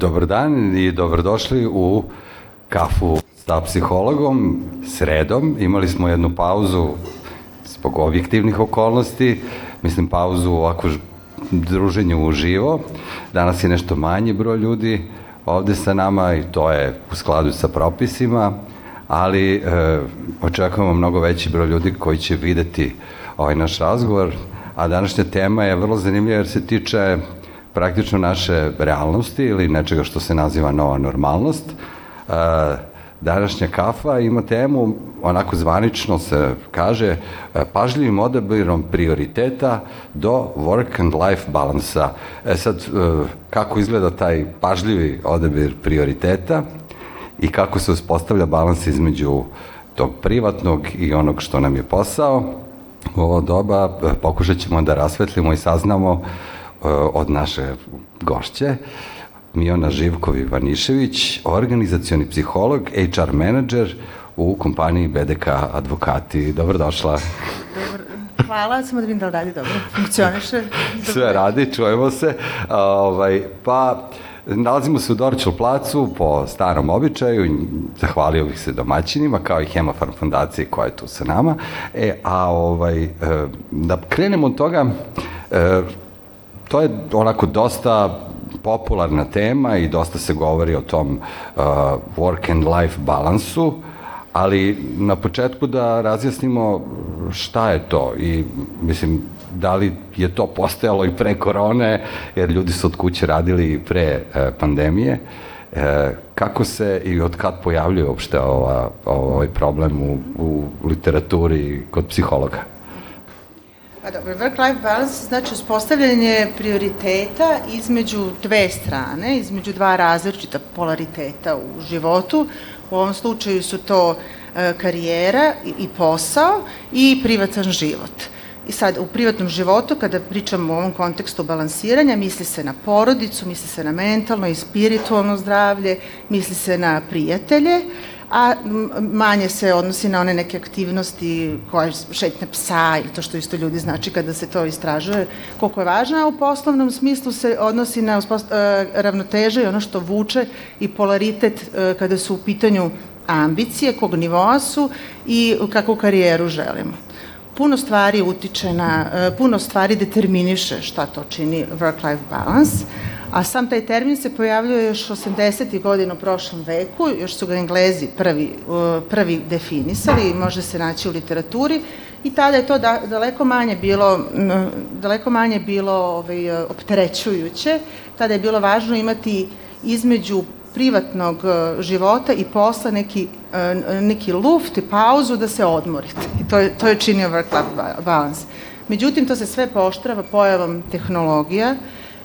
Dobar dan i dobrodošli u kafu sa psihologom sredom. Imali smo jednu pauzu zbog objektivnih okolnosti, mislim pauzu ovako druženje uživo. Danas je nešto manji broj ljudi ovde sa nama i to je u skladu sa propisima, ali e, očekujemo mnogo veći broj ljudi koji će videti ovaj naš razgovor, a današnja tema je vrlo zanimljiva jer se tiče praktično naše realnosti ili nečega što se naziva nova normalnost. E, današnja kafa ima temu, onako zvanično se kaže, e, pažljivim odabirom prioriteta do work and life balansa. E sad, e, kako izgleda taj pažljivi odabir prioriteta i kako se uspostavlja balans između tog privatnog i onog što nam je posao, u ovo doba pokušat ćemo da rasvetlimo i saznamo od naše gošće, Miona Živkovi-Vanišević, organizacioni psiholog, HR menadžer u kompaniji BDK Advokati. Dobrodošla. Dobar, hvala, samo da vidim da li radi dobro, funkcioniše. Sve radi, čujemo se. Ovaj, pa, Nalazimo se u Dorčel placu po starom običaju, zahvalio bih se domaćinima, kao i Hemofarm fondaciji koja je tu sa nama. E, a ovaj, e, da krenemo od toga, e, to je onako dosta popularna tema i dosta se govori o tom uh, work and life balansu, ali na početku da razjasnimo šta je to i mislim da li je to postojalo i pre korone, jer ljudi su od kuće radili i pre e, pandemije. E, kako se i od kad pojavljuje uopšte ova, ovaj problem u, u literaturi kod psihologa? Dobro, work-life balance znači uspostavljanje prioriteta između dve strane, između dva različita polariteta u životu. U ovom slučaju su to e, karijera i posao i privatan život. I sad, u privatnom životu, kada pričamo u ovom kontekstu balansiranja, misli se na porodicu, misli se na mentalno i spiritualno zdravlje, misli se na prijatelje, a manje se odnosi na one neke aktivnosti koje šetne psa ili to što isto ljudi znači kada se to istražuje koliko je važno, a u poslovnom smislu se odnosi na e, ravnoteže i ono što vuče i polaritet e, kada su u pitanju ambicije, kog nivoa su i kakvu karijeru želimo. Puno stvari utiče na, e, puno stvari determiniše šta to čini work-life balance, a sam taj termin se pojavljuje još 80. godina u prošlom veku, još su ga Englezi prvi, prvi definisali i može se naći u literaturi i tada je to da, daleko manje bilo daleko manje bilo ovaj, opterećujuće, tada je bilo važno imati između privatnog e, života i posla neki, e, neki luft i pauzu da se odmorite. I to je, to je činio work-life balance. Međutim, to se sve poštrava pojavom tehnologija,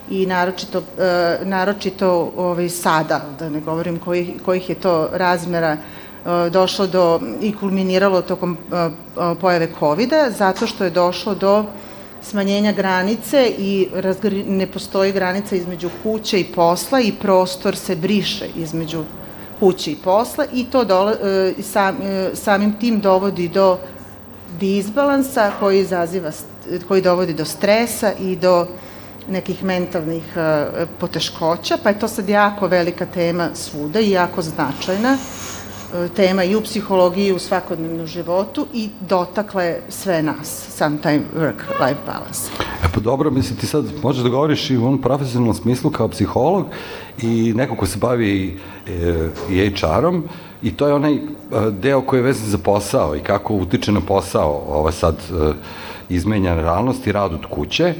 i naročito, e, naročito ovaj, sada, da ne govorim kojih, kojih je to razmera e, došlo do i kulminiralo tokom e, pojave covid zato što je došlo do smanjenja granice i razgr... ne postoji granica između kuće i posla i prostor se briše između kuće i posla i to dola, sam, samim tim dovodi do disbalansa koji izaziva koji dovodi do stresa i do nekih mentalnih uh, poteškoća, pa je to sad jako velika tema svuda i jako značajna uh, tema i u psihologiji i u svakodnevnom životu i dotakle sve nas, taj work-life balance. E pa dobro, mislim ti sad možeš da govoriš i u onom profesionalnom smislu kao psiholog i neko ko se bavi e, i HR-om i to je onaj deo koji je vezan za posao i kako utiče na posao ova sad izmenjena realnost i rad od kuće,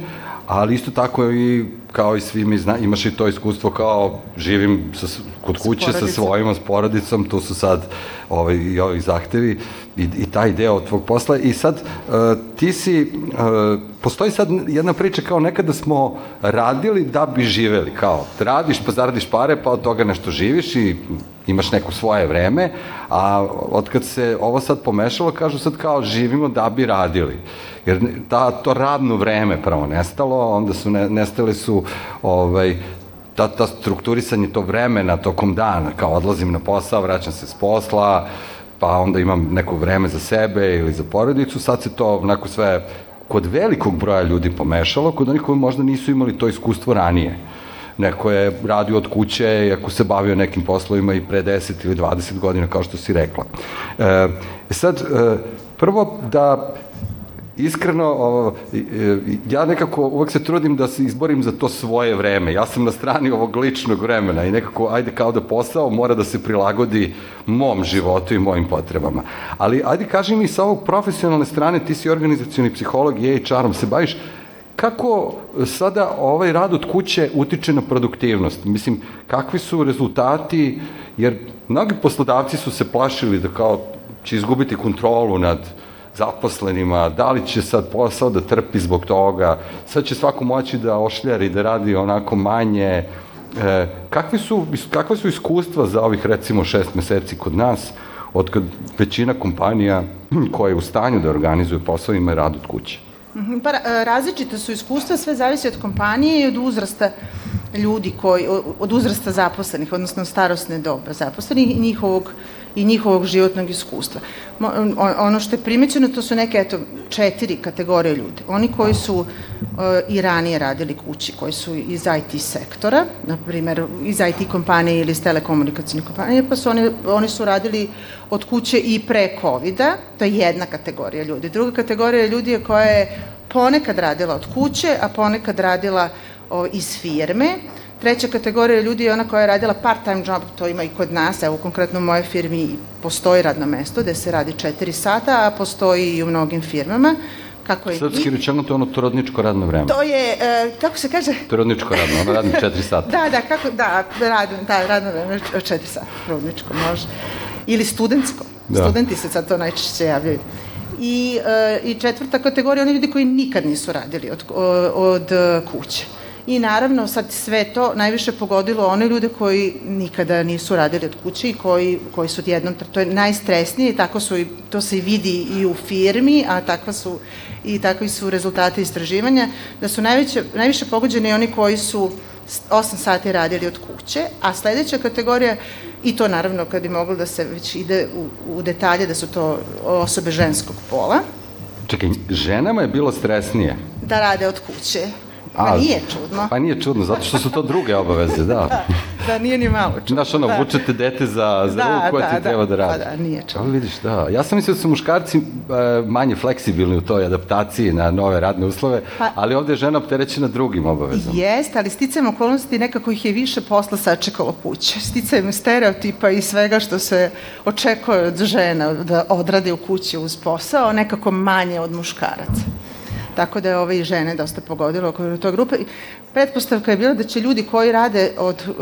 ali isto tako i kao i svi mi zna, imaš i to iskustvo kao živim sa, kod kuće sa svojima, s porodicom, tu su sad ovaj, i ovi zahtevi i, i taj deo tvog posla i sad uh, ti si, uh, postoji sad jedna priča kao nekada smo radili da bi živeli, kao radiš pa zaradiš pare pa od toga nešto živiš i imaš neko svoje vreme, a od kad se ovo sad pomešalo, kažu sad kao živimo da bi radili. Jer ta, to radno vreme prvo nestalo, onda su ne, nestale su ovaj, ta, ta strukturisanje to vremena tokom dana, kao odlazim na posao, vraćam se s posla, pa onda imam neko vreme za sebe ili za porodicu, sad se to onako sve kod velikog broja ljudi pomešalo, kod onih koji možda nisu imali to iskustvo ranije. neko je radio od kuće i ako se bavio nekim poslovima i pre 10 ili 20 godina, kao što si rekla. E, sad, e, prvo da iskreno, o, ja nekako uvek se trudim da se izborim za to svoje vreme. Ja sam na strani ovog ličnog vremena i nekako, ajde kao da posao mora da se prilagodi mom životu i mojim potrebama. Ali ajde kaži mi sa ovog profesionalne strane, ti si organizacioni psiholog i HR-om, se baviš kako sada ovaj rad od kuće utiče na produktivnost? Mislim, kakvi su rezultati, jer mnogi poslodavci su se plašili da kao će izgubiti kontrolu nad zaposlenima, da li će sad posao da trpi zbog toga, sad će svako moći da ošljari, da radi onako manje. E, kakve, su, kakve su iskustva za ovih recimo šest meseci kod nas, od kad većina kompanija koja je u stanju da organizuje posao ima rad od kuće? Mhm, pa e, različite su iskustva, sve zavisi od kompanije i od uzrasta ljudi koji, od uzrasta zaposlenih, odnosno starostne doba zaposlenih i njihovog i njihovog životnog iskustva. Ono što je primećeno, to su neke, eto, četiri kategorije ljudi. Oni koji su uh, i ranije radili kući, koji su iz IT sektora, na primer, iz IT kompanije ili iz telekomunikacijne kompanije, pa su oni, oni su radili od kuće i pre COVID-a, to je jedna kategorija ljudi. Druga kategorija ljudi je koja je ponekad radila od kuće, a ponekad radila o, iz firme, Treća kategorija ljudi je ona koja je radila part-time job, to ima i kod nas, evo konkretno u mojoj firmi postoji radno mesto gde se radi 4 sata, a postoji i u mnogim firmama. Kako je Srpski rečeno to je ono torodničko radno vreme. To je, e, kako se kaže? Torodničko radno, ono radim 4 sata. da, da, kako, da, radim, da, radno vreme 4 sata, torodničko može. Ili studentsko. Da. Studenti se sad to najčešće javljaju. I, e, I četvrta kategorija, oni ljudi koji nikad nisu radili od, od, od kuće i naravno sad sve to najviše pogodilo one ljude koji nikada nisu radili od kuće i koji, koji su odjednom, to je najstresnije, tako su, to se i vidi i u firmi, a takva su i takvi su rezultati istraživanja, da su najveće, najviše pogođeni oni koji su 8 sati radili od kuće, a sledeća kategorija, i to naravno kad bi moglo da se već ide u, u detalje, da su to osobe ženskog pola. Čekaj, ženama je bilo stresnije? Da rade od kuće. Pa nije čudno. Pa nije čudno, zato što su to druge obaveze, da. da, da nije ni malo čudno. Znaš, ono, da. vučete dete za, za da, ruku koja da, ti da, treba da radi. Pa da, nije čudno. Ali vidiš, da. Ja sam mislio da su muškarci e, manje fleksibilni u toj adaptaciji na nove radne uslove, pa, ali ovde je žena opterećena drugim obavezama. Jest, ali sticajem okolnosti nekako ih je više posla sačekalo kuće. Sticajem stereotipa i svega što se očekuje od žena da odrade u kući uz posao, nekako manje od muškaraca tako da je ove i žene dosta pogodilo oko toj grupe. Pretpostavka je bila da će ljudi koji rade od uh,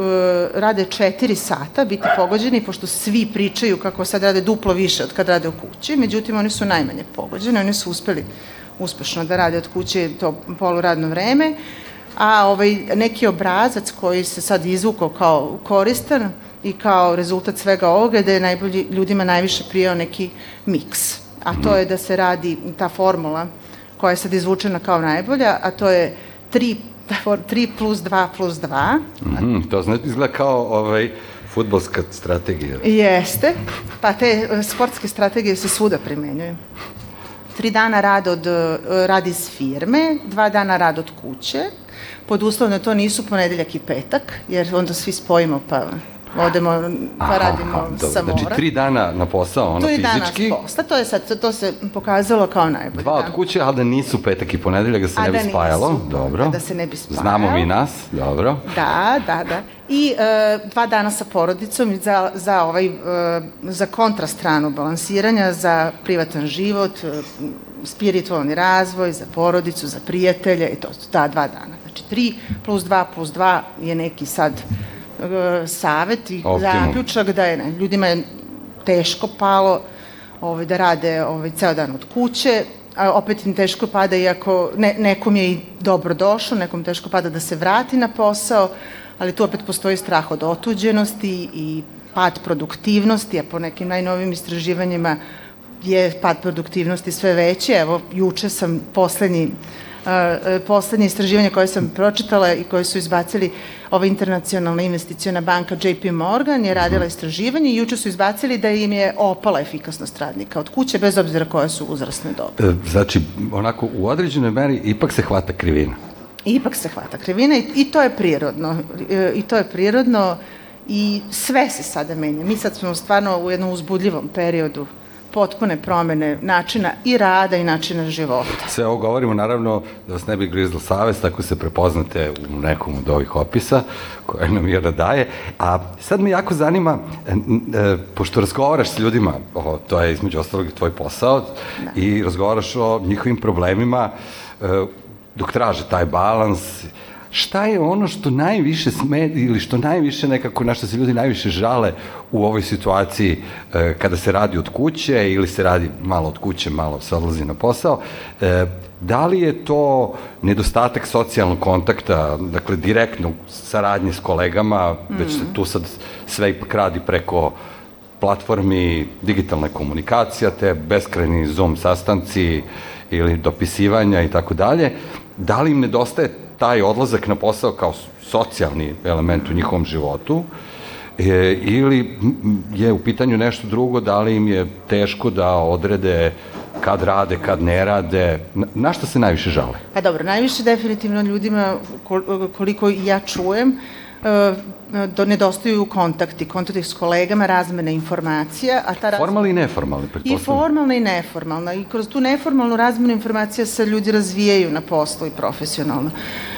rade 4 sata biti pogođeni, pošto svi pričaju kako sad rade duplo više od kad rade u kući, međutim oni su najmanje pogođeni, oni su uspeli uspešno da rade od kuće to poluradno vreme, a ovaj neki obrazac koji se sad izvukao kao koristan i kao rezultat svega ovoga da je najbolji ljudima najviše prijao neki miks a to je da se radi ta formula koja je sad izvučena kao najbolja, a to je 3 3 plus 2 plus 2. Mm -hmm, to znači izgleda kao ovaj, futbolska strategija. Jeste, pa te e, sportske strategije se svuda primenjuju. Tri dana rad, od, e, rad iz firme, dva dana rad od kuće, pod uslovom da to nisu ponedeljak i petak, jer onda svi spojimo pa odemo pa radimo aha, sa mora. Znači tri dana na posao, ono fizički. Tri dana posla, to je sad, to se pokazalo kao najbolje. Dva od da. kuće, ali da nisu petak i ponedeljak, da se A ne bi da spajalo. Nisu, dobro. Da se ne bi spajalo. Znamo mi nas, dobro. Da, da, da. I e, dva dana sa porodicom za, za, ovaj, e, za kontrastranu balansiranja, za privatan život, e, spiritualni razvoj, za porodicu, za prijatelje i to su ta dva dana. Znači 3 plus 2 plus 2 je neki sad savet i Optimum. zaključak da je ne, ljudima je teško palo ovaj, da rade ovaj, ceo dan od kuće, a opet im teško pada iako ne, nekom je i dobro došlo, nekom teško pada da se vrati na posao, ali tu opet postoji strah od otuđenosti i pad produktivnosti, a po nekim najnovim istraživanjima je pad produktivnosti sve veći. Evo, juče sam poslednji poslednje istraživanje koje sam pročitala i koje su izbacili ova internacionalna investiciona banka JP Morgan je radila istraživanje i juče su izbacili da im je opala efikasnost radnika od kuće bez obzira koje su uzrasne dobe. Znači, onako u određenoj meri ipak se hvata krivina. ipak se hvata krivina i, i to je prirodno. E, I to je prirodno i sve se sada menja. Mi sad smo stvarno u jednom uzbudljivom periodu potpune promene načina i rada i načina života. Sve ovo govorimo naravno da vas ne bi grizlo savest ako se prepoznate u nekom od ovih opisa koje nam Jera daje. A sad me jako zanima, e, pošto razgovaraš s ljudima, o, to je između ostalog tvoj posao, da. i razgovaraš o njihovim problemima, e, dok traže taj balans, šta je ono što najviše sme ili što najviše nekako na što se ljudi najviše žale u ovoj situaciji e, kada se radi od kuće ili se radi malo od kuće, malo se odlazi na posao, e, da li je to nedostatak socijalnog kontakta, dakle direktno saradnje s kolegama, mm. već se tu sad sve ipak radi preko platformi digitalne komunikacija, te beskrajni Zoom sastanci ili dopisivanja i tako dalje, da li im nedostaje taj odlazak na posao kao socijalni element u njihovom životu, e, ili je u pitanju nešto drugo, da li im je teško da odrede kad rade, kad ne rade, na, na što se najviše žale? Pa dobro, najviše definitivno ljudima, koliko ja čujem, e, do, nedostaju kontakti, kontakti s kolegama, razmene informacija. A ta formalna i neformalna, I formalna i neformalna. I kroz tu neformalnu razmenu informacija se ljudi razvijaju na poslu i profesionalno. O,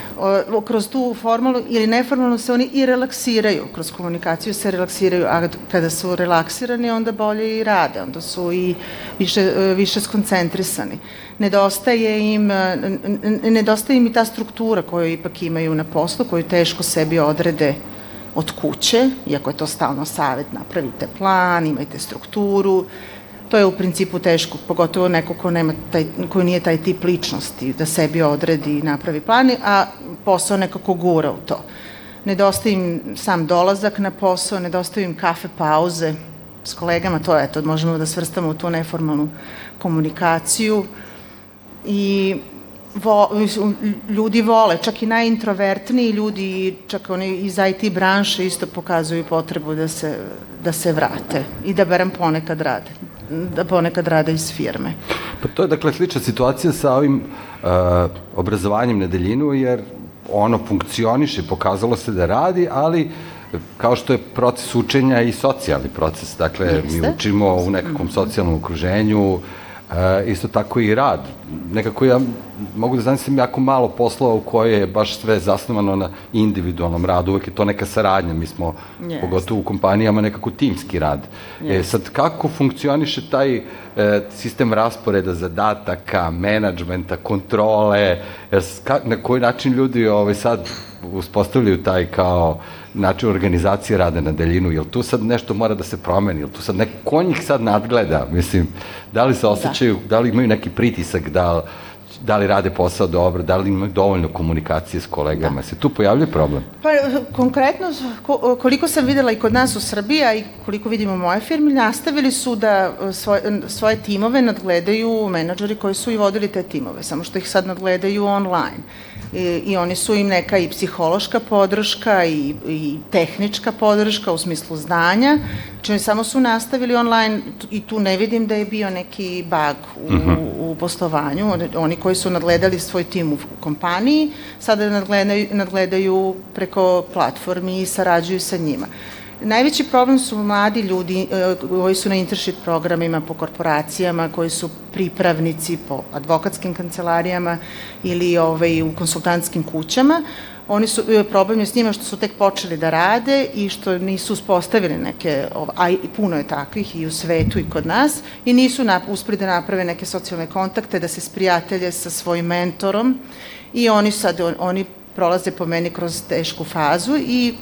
kroz tu formalnu ili neformalnu se oni i relaksiraju, kroz komunikaciju se relaksiraju, a kada su relaksirani onda bolje i rade, onda su i više, više skoncentrisani. Nedostaje im, nedostaje im i ta struktura koju ipak imaju na poslu, koju teško sebi odrede od kuće, iako je to stalno savet, napravite plan, imajte strukturu, to je u principu teško, pogotovo neko ko, nema taj, ko nije taj tip ličnosti, da sebi odredi i napravi plan, a posao nekako gura u to. Nedostaje im sam dolazak na posao, nedostaje im kafe pauze s kolegama, to je, to možemo da svrstamo u tu neformalnu komunikaciju i vo, ljudi vole, čak i najintrovertniji ljudi, čak oni iz IT branše isto pokazuju potrebu da se, da se vrate i da barem ponekad rade da ponekad rade iz firme. Pa to je dakle slična situacija sa ovim uh, obrazovanjem na deljinu, jer ono funkcioniše, pokazalo se da radi, ali kao što je proces učenja i socijalni proces, dakle Jeste. mi učimo u nekakvom socijalnom okruženju, E, isto tako i rad. Nekako ja mogu da znam da sam jako malo poslova u koje je baš sve zasnovano na individualnom radu, uvek je to neka saradnja, mi smo yes. pogotovo u kompanijama nekako timski rad. Yes. E, sad, kako funkcioniše taj e, sistem rasporeda zadataka, menadžmenta, kontrole, ka, na koji način ljudi ovaj, sad uspostavljaju taj kao način organizacije rada na daljinu, jel tu sad nešto mora da se promeni, jel tu sad neko, ko njih sad nadgleda, mislim, da li se osjećaju, da, da li imaju neki pritisak, da da li rade posao dobro, da li imaju dovoljno komunikacije s kolegama. Da. Se tu pojavlja problem? Pa konkretno, koliko sam videla i kod nas u Srbiji, a i koliko vidimo u moje firmi, nastavili su da svoje, svoje timove nadgledaju menadžeri koji su i vodili te timove, samo što ih sad nadgledaju online i, i oni su im neka i psihološka podrška i, i tehnička podrška u smislu znanja, znači samo su nastavili online i tu ne vidim da je bio neki bug u, uh mhm. -huh. u poslovanju, oni koji su nadgledali svoj tim u kompaniji, sada nadgledaju, nadgledaju preko platformi i sarađuju sa njima. Najveći problem su mladi ljudi e, koji su na internship programima po korporacijama, koji su pripravnici po advokatskim kancelarijama ili ovaj, u konsultantskim kućama. Oni su, e, problem je s njima što su tek počeli da rade i što nisu uspostavili neke, a i puno je takvih i u svetu i kod nas, i nisu nap, uspeli da naprave neke socijalne kontakte, da se sprijatelje sa svojim mentorom i oni sad, oni prolaze po meni kroz tešku fazu i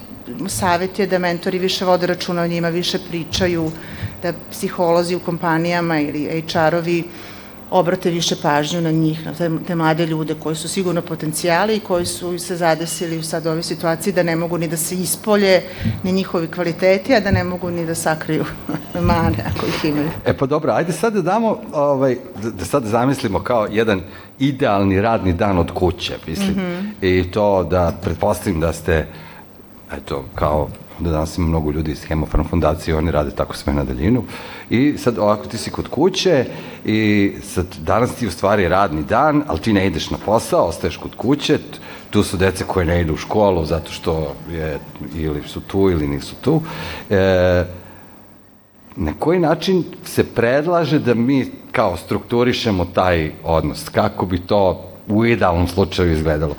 savet je da mentori više vode računa o njima, više pričaju, da psiholozi u kompanijama ili HR-ovi obrate više pažnju na njih, na te, te mlade ljude koji su sigurno potencijali i koji su se zadesili u sad ove situaciji da ne mogu ni da se ispolje ni njihovi kvaliteti, a da ne mogu ni da sakriju mane ako ih imaju. E pa dobro, ajde sad da damo, ovaj, da, da sad zamislimo kao jedan idealni radni dan od kuće, mislim. Mm -hmm. I to da pretpostavim da ste eto, kao da danas ima mnogo ljudi iz Hemofarm fondacije, oni rade tako sve na daljinu. I sad ovako ti si kod kuće i sad danas ti u stvari radni dan, ali ti ne ideš na posao, ostaješ kod kuće, tu su dece koje ne idu u školu zato što je, ili su tu ili nisu tu. E, na koji način se predlaže da mi kao strukturišemo taj odnos? Kako bi to u idealnom slučaju izgledalo?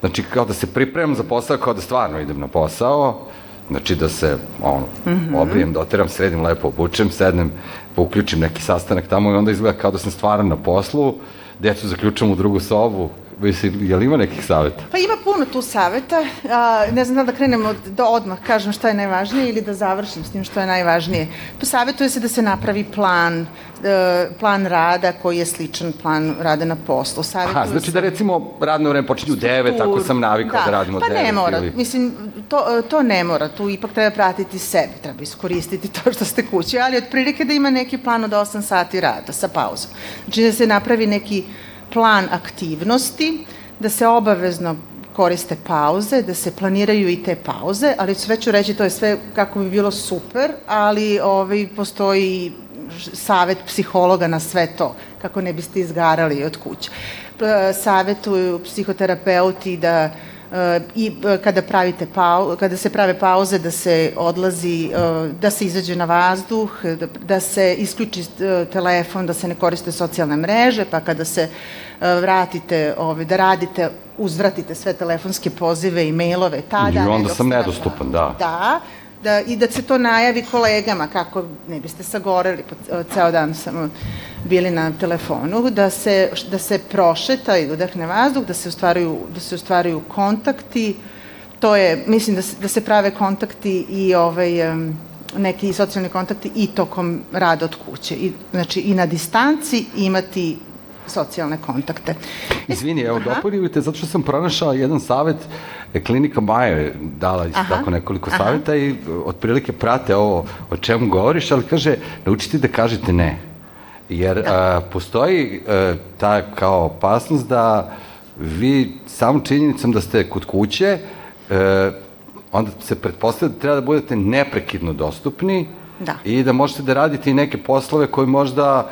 Znači, kao da se pripremam za posao, kao da stvarno idem na posao, znači da se ono, mm -hmm. obrijem, doteram, sredim, lepo obučem, sednem, pa uključim neki sastanak tamo i onda izgleda kao da sam stvaran na poslu, decu zaključam u drugu sobu, Mislim, je li ima nekih saveta? Pa ima puno tu saveta. A, ne znam da krenemo od, da odmah kažem šta je najvažnije ili da završim s tim što je najvažnije. Pa savetuje se da se napravi plan, e, plan rada koji je sličan plan rada na poslu. Savetuje Aha, znači da recimo radno vreme počinje u 9, ako sam navikao da, da radimo pa 9. Pa ne mora, ili... mislim, to, to ne mora, tu ipak treba pratiti sebe, treba iskoristiti to što ste kući, ali otprilike da ima neki plan od 8 sati rada sa pauzom. Znači da se napravi neki plan aktivnosti, da se obavezno koriste pauze, da se planiraju i te pauze, ali sve ću reći, to je sve kako bi bilo super, ali ovaj, postoji savet psihologa na sve to, kako ne biste izgarali od kuće. Savetuju psihoterapeuti da i kada pravite pau, kada se prave pauze da se odlazi da se izađe na vazduh da, da se isključi telefon da se ne koriste socijalne mreže pa kada se vratite ove da radite uzvratite sve telefonske pozive i mailove tada i onda sam nedostupan da. Da da, i da se to najavi kolegama, kako ne biste sagoreli, po ceo dan samo bili na telefonu, da se, da se prošeta i udahne vazduh, da se ostvaruju, da se ostvaruju kontakti, to je, mislim da se, da se prave kontakti i ovaj, neki socijalni kontakti i tokom rada od kuće. I, znači i na distanci imati socijalne kontakte. Izvini, evo, dopunjujte, zato što sam pronašao jedan savet, e, klinika Maja je dala isto tako nekoliko aha. saveta i otprilike prate ovo o čemu govoriš, ali kaže, naučite da kažete ne. Jer da. a, postoji a, ta kao opasnost da vi samom činjenicom da ste kod kuće, a, onda se pretpostavlja da treba da budete neprekidno dostupni da. i da možete da radite i neke poslove koji možda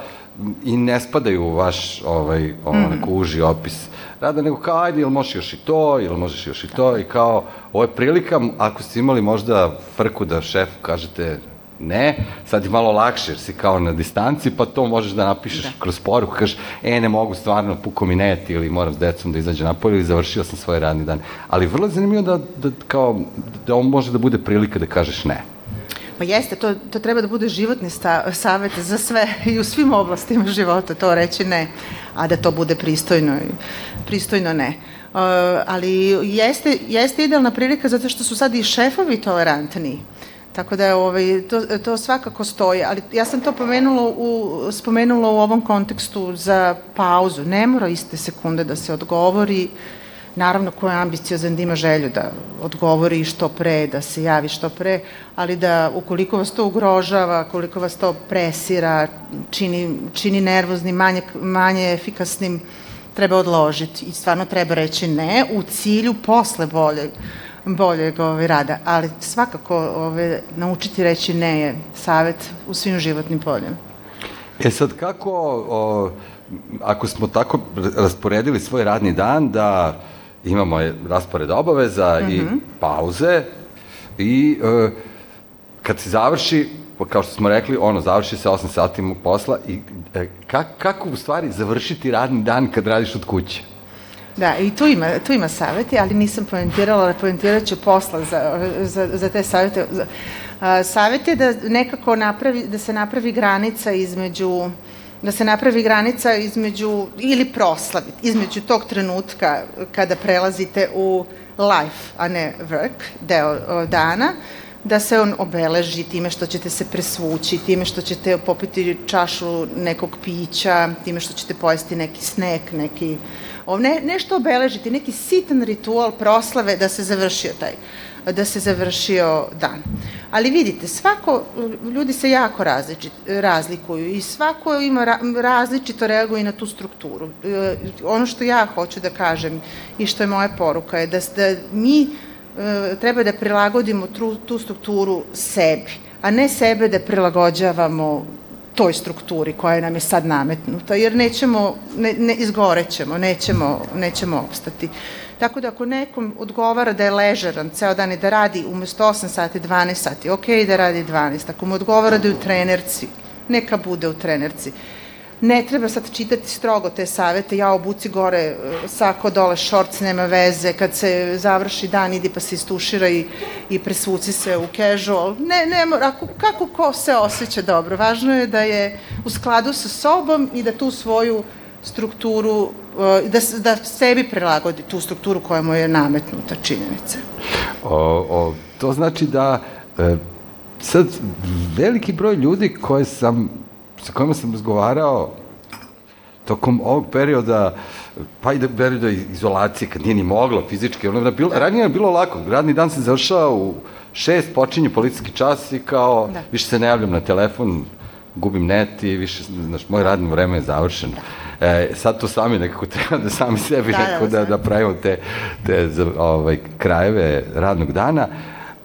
i ne spadaju u vaš ovaj, ono, mm. neko uži opis rada, nego kao, ajde, ili možeš još i to, ili možeš još i to, i kao, ovo je prilika, ako ste imali možda frku da šefu kažete ne, sad je malo lakše jer si kao na distanci, pa to možeš da napišeš da. kroz poruku, kažeš, e, ne mogu stvarno, puko mi net, ili moram s decom da izađe napolje, ili završio sam svoj radni dan. Ali vrlo je zanimljivo da, da, kao, da on može da bude prilika da kažeš ne. Pa jeste, to, to treba da bude životni sta, savet za sve i u svim oblastima života, to reći ne, a da to bude pristojno, pristojno ne. Uh, ali jeste, jeste idealna prilika zato što su sad i šefovi tolerantni. Tako da ovaj, to, to svakako stoji, ali ja sam to pomenula u, spomenula u ovom kontekstu za pauzu. Ne mora iste sekunde da se odgovori, uh, naravno ko je ambiciozan da ima želju da odgovori što pre, da se javi što pre, ali da ukoliko vas to ugrožava, koliko vas to presira, čini, čini nervoznim, manje, manje efikasnim, treba odložiti i stvarno treba reći ne u cilju posle boljeg boljeg ove, rada, ali svakako ove, naučiti reći ne je savet u svim životnim poljima. E sad kako, o, ako smo tako rasporedili svoj radni dan da imamo raspored obaveza mm -hmm. i mhm. pauze i e, kad se završi, kao što smo rekli, ono, završi se 8 sati posla i e, kak, kako u stvari završiti radni dan kad radiš od kuće? Da, i tu ima, tu ima saveti, ali nisam pojentirala, ali pojentirat ću posla za, za, za te savete. Savet je da nekako napravi, da se napravi granica između da se napravi granica između, ili proslaviti, između tog trenutka kada prelazite u life, a ne work, deo dana, da se on obeleži time što ćete se presvući, time što ćete popiti čašu nekog pića, time što ćete pojesti neki snack, neki, ne, nešto obeležiti, neki sitan ritual proslave da se završio taj da se završio dan. Ali vidite, svako, ljudi se jako različit, razlikuju i svako ima ra, različito reaguje na tu strukturu. E, ono što ja hoću da kažem i što je moja poruka je da, da mi e, treba da prilagodimo tu, tu strukturu sebi, a ne sebe da prilagođavamo toj strukturi koja nam je sad nametnuta, jer nećemo, ne, ne izgorećemo, nećemo, nećemo opstati. Tako da ako nekom odgovara da je ležeran ceo dan i da radi umesto 8 sati, 12 sati, ok da radi 12. Ako mu odgovara da je u trenerci, neka bude u trenerci ne treba sad čitati strogo te savete, ja obuci gore e, sako, dole šorc, nema veze, kad se završi dan idi pa se istušira i, i presvuci se u casual. Ne, ne, ako, kako ko se osjeća dobro, važno je da je u skladu sa sobom i da tu svoju strukturu, e, da, da sebi prelagodi tu strukturu koja mu je nametnuta činjenica. O, o, to znači da e, sad veliki broj ljudi koje sam sa kojima sam razgovarao tokom ovog perioda, pa i da perioda izolacije, kad nije ni moglo fizički, ono, bilo, ranije je bilo lako, radni dan se završao u šest, počinje policijski čas i kao, da. više se ne javljam na telefon, gubim net i više, znaš, moj radno vreme je završeno. Da. E, sad to sami nekako treba da sami sebi da, nekako da, da, da pravimo te, te ovaj, krajeve radnog dana.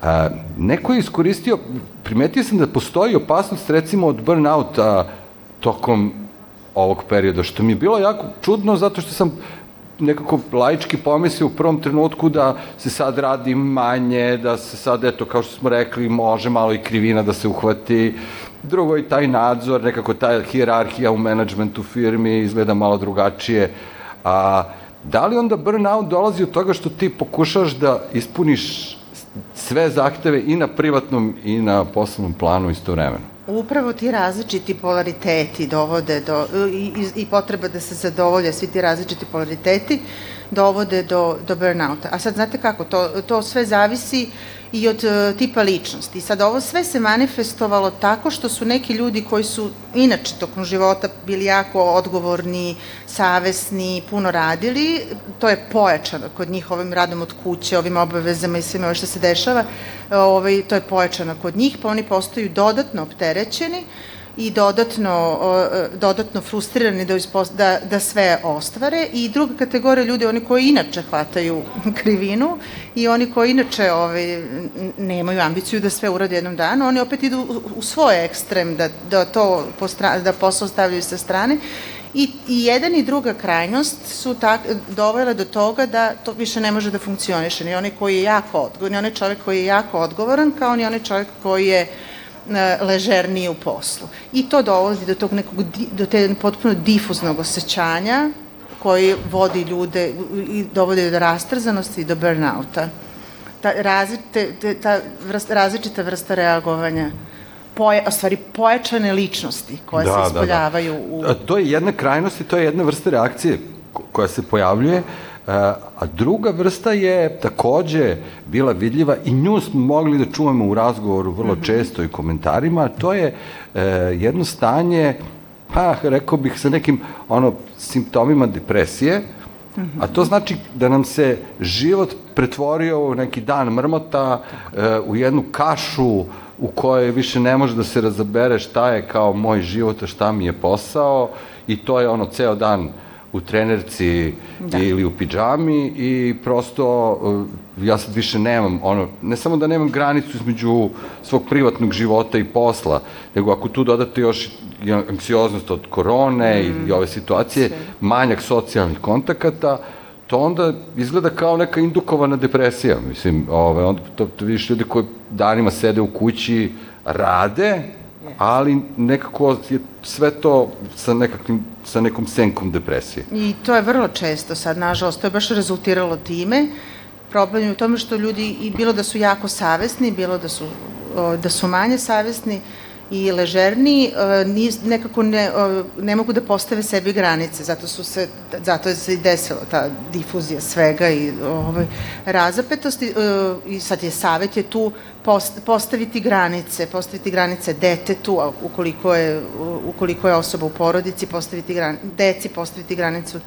A, neko je iskoristio, primetio sam da postoji opasnost recimo od burnouta tokom ovog perioda, što mi je bilo jako čudno zato što sam nekako laički pomislio u prvom trenutku da se sad radi manje, da se sad, eto, kao što smo rekli, može malo i krivina da se uhvati. Drugo i taj nadzor, nekako ta hijerarhija u menadžmentu firmi izgleda malo drugačije. A da li onda burnout dolazi od toga što ti pokušaš da ispuniš sve zahteve i na privatnom i na poslovnom planu istovremeno. Upravo ti različiti polariteti dovode do, i, i, potreba da se zadovolje svi ti različiti polariteti dovode do, do burnouta. A sad znate kako, to, to sve zavisi i od uh, tipa ličnosti. Sad ovo sve se manifestovalo tako što su neki ljudi koji su inače tokom života bili jako odgovorni, savesni, puno radili, to je pojačano kod njih ovim radom od kuće, ovim obavezama i svime ovo što se dešava, ovaj, to je pojačano kod njih, pa oni postaju dodatno opterećeni, i dodatno, dodatno frustrirani da, da, da sve ostvare i druga kategorija ljudi, oni koji inače hvataju krivinu i oni koji inače ovaj, nemaju ambiciju da sve urade jednom danu, oni opet idu u, svoj ekstrem da, da to postra, da posao stavljaju sa strane I, I jedan i druga krajnost su tak, dovele do toga da to više ne može da funkcioniše. Ni onaj koji je jako odgovoran, ni onaj čovek koji je jako odgovoran, kao ni onaj čovek koji je uh, Ležerniji u poslu. I to dovodi do tog nekog, do te potpuno difuznog osjećanja koji vodi ljude i dovodi do rastrzanosti i do burnouta. Ta, različite, ta vrsta, različita vrsta reagovanja poje, o stvari pojačane ličnosti koje da, se ispoljavaju da, da. u... To je jedna krajnost i to je jedna vrsta reakcije koja se pojavljuje. Uh, A druga vrsta je takođe bila vidljiva i nju smo mogli da čujemo u razgovoru vrlo mhm. često i komentarima, to je e, jedno stanje, pa rekao bih sa nekim ono simptomima depresije, A to znači da nam se život pretvorio u neki dan mrmota, e, u jednu kašu u kojoj više ne može da se razabere šta je kao moj život, a šta mi je posao i to je ono ceo dan u trenerci da. ili u pidžami i prosto uh, ja sad više nemam ono, ne samo da nemam granicu između svog privatnog života i posla, nego ako tu dodate još anksioznost od korone mm. i ove situacije, Sve. manjak socijalnih kontakata, to onda izgleda kao neka indukovana depresija. Mislim, ove, onda to, to vidiš ljudi koji danima sede u kući, rade, ali nekako je sve to sa, nekakvim, sa nekom senkom depresije. I to je vrlo često sad, nažalost, to je baš rezultiralo time. Problem je u tome što ljudi, i bilo da su jako savesni, bilo da su, da su manje savesni, i ležerni, e, nekako ne, ne mogu da postave sebi granice, zato su se, zato se i desila ta difuzija svega i ovaj, razapetosti e, i sad je savet je tu postaviti granice, postaviti granice detetu, ukoliko je, ukoliko je osoba u porodici, postaviti granice, deci postaviti granicu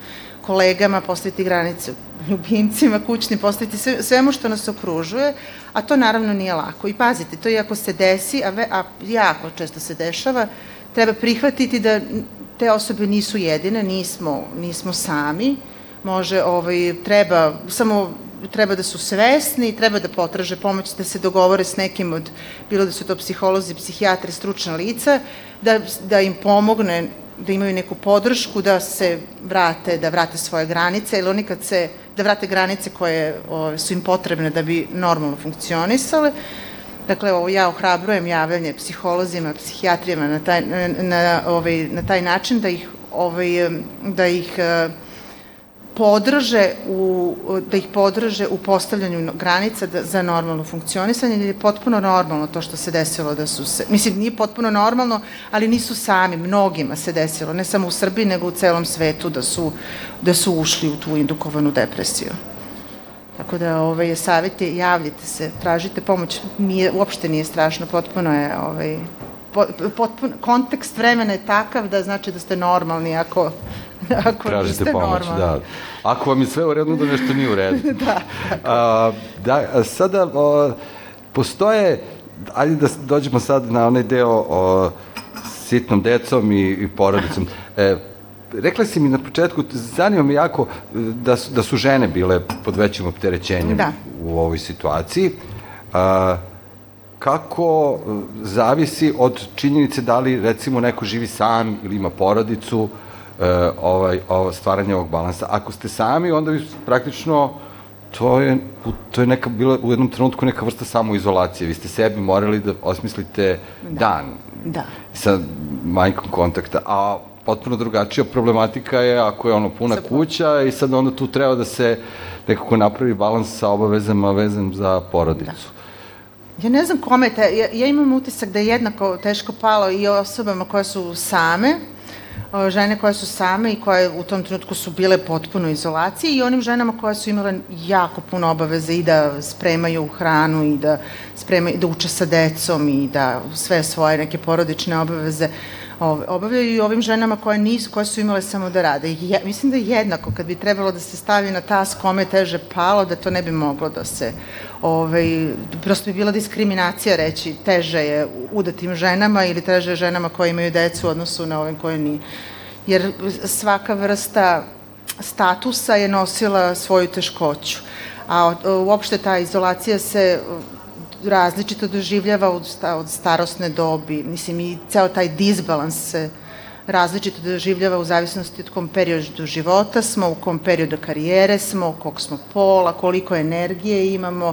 kolegama, postaviti granice ljubimcima, kućnim, postaviti sve, svemu što nas okružuje, a to naravno nije lako. I pazite, to i ako se desi, a, ve, a jako često se dešava, treba prihvatiti da te osobe nisu jedine, nismo, nismo sami, može, ovaj, treba samo treba da su svesni, treba da potraže pomoć, da se dogovore s nekim od, bilo da su to psiholozi, psihijatri, stručna lica, da, da im pomogne da imaju neku podršku, da se vrate, da vrate svoje granice, ili oni kad se, da vrate granice koje o, su im potrebne da bi normalno funkcionisale. Dakle, ovo ja ohrabrujem javljanje psiholozima, psihijatrijama na taj, na, na, ovaj, na taj način da ih, ovaj, da ih podrže u, da ih podrže u postavljanju granica da, za normalno funkcionisanje, jer je potpuno normalno to što se desilo da su se, mislim, nije potpuno normalno, ali nisu sami, mnogima se desilo, ne samo u Srbiji, nego u celom svetu da su, da su ušli u tu indukovanu depresiju. Tako da ovaj, je, javljite se, tražite pomoć, nije, uopšte nije strašno, potpuno je ovaj, potpuno, kontekst vremena je takav da znači da ste normalni ako ako Tražite pomoć, da. Ako vam je sve u redu, da nešto nije u redu. da. A, da, sada o, postoje, ajde da dođemo sad na onaj deo o sitnom decom i, i porodicom. E, rekla si mi na početku, zanima me jako da su, da su žene bile pod većim opterećenjem da. u ovoj situaciji. A, kako zavisi od činjenice da li recimo neko živi sam ili ima porodicu, e, ovaj, ovo, stvaranje ovog balansa. Ako ste sami, onda vi praktično to je, to je neka, bila u jednom trenutku neka vrsta samoizolacije. Vi ste sebi morali da osmislite da. dan da. sa majkom kontakta, a potpuno drugačija problematika je ako je ono puna Zapravo. kuća i sad onda tu treba da se nekako napravi balans sa obavezama vezan za porodicu. Da. Ja ne znam kome, te, ja, ja imam utisak da je jednako teško palo i osobama koje su same, žene koje su same i koje u tom trenutku su bile potpuno izolaciji i onim ženama koje su imale jako puno obaveze i da spremaju hranu i da spremaju, da uče sa decom i da sve svoje neke porodične obaveze obavljaju i ovim ženama koje nisu, koje su imale samo da rade. Ja, mislim da je jednako, kad bi trebalo da se stavi na tas kome teže palo, da to ne bi moglo da se, ovaj, prosto bi bila diskriminacija reći teže je udatim ženama ili teže je ženama koje imaju decu u odnosu na ovim koje nije. Jer svaka vrsta statusa je nosila svoju teškoću. A uopšte ta izolacija se različito doživljava od, od starosne dobi. Mislim, i ceo taj disbalans se različito doživljava u zavisnosti od kom periodu života smo, u kom periodu karijere smo, kog smo pola, koliko energije imamo,